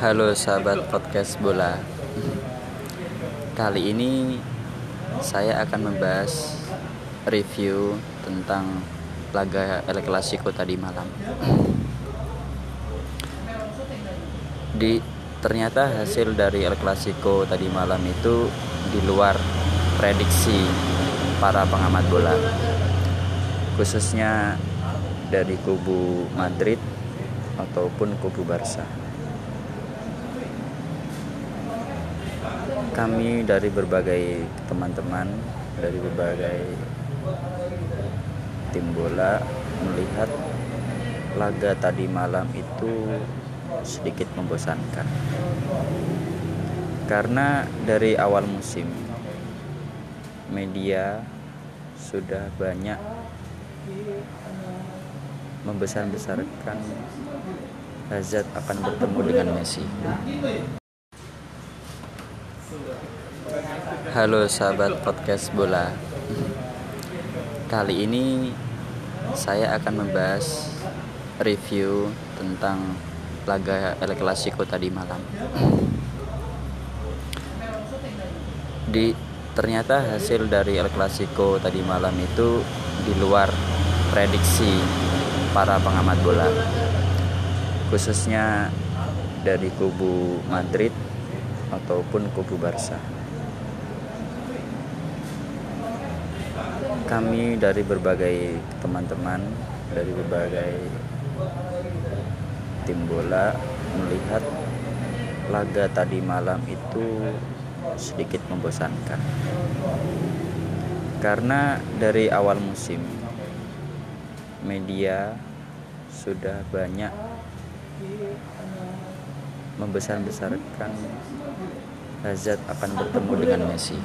Halo sahabat podcast bola. Kali ini saya akan membahas review tentang laga El Clasico tadi malam. Di ternyata hasil dari El Clasico tadi malam itu di luar prediksi para pengamat bola. Khususnya dari kubu Madrid ataupun kubu Barca. Kami dari berbagai teman-teman dari berbagai tim bola melihat laga tadi malam itu sedikit membosankan. Karena dari awal musim media sudah banyak membesar-besarkan Hazard akan bertemu dengan Messi. Halo sahabat podcast bola. Kali ini saya akan membahas review tentang laga El Clasico tadi malam. Di ternyata hasil dari El Clasico tadi malam itu di luar prediksi para pengamat bola. Khususnya dari kubu Madrid ataupun kubu Barca. Kami dari berbagai teman-teman dari berbagai tim bola melihat laga tadi malam itu sedikit membosankan. Karena dari awal musim media sudah banyak membesar-besarkan Hazard akan bertemu dengan Messi.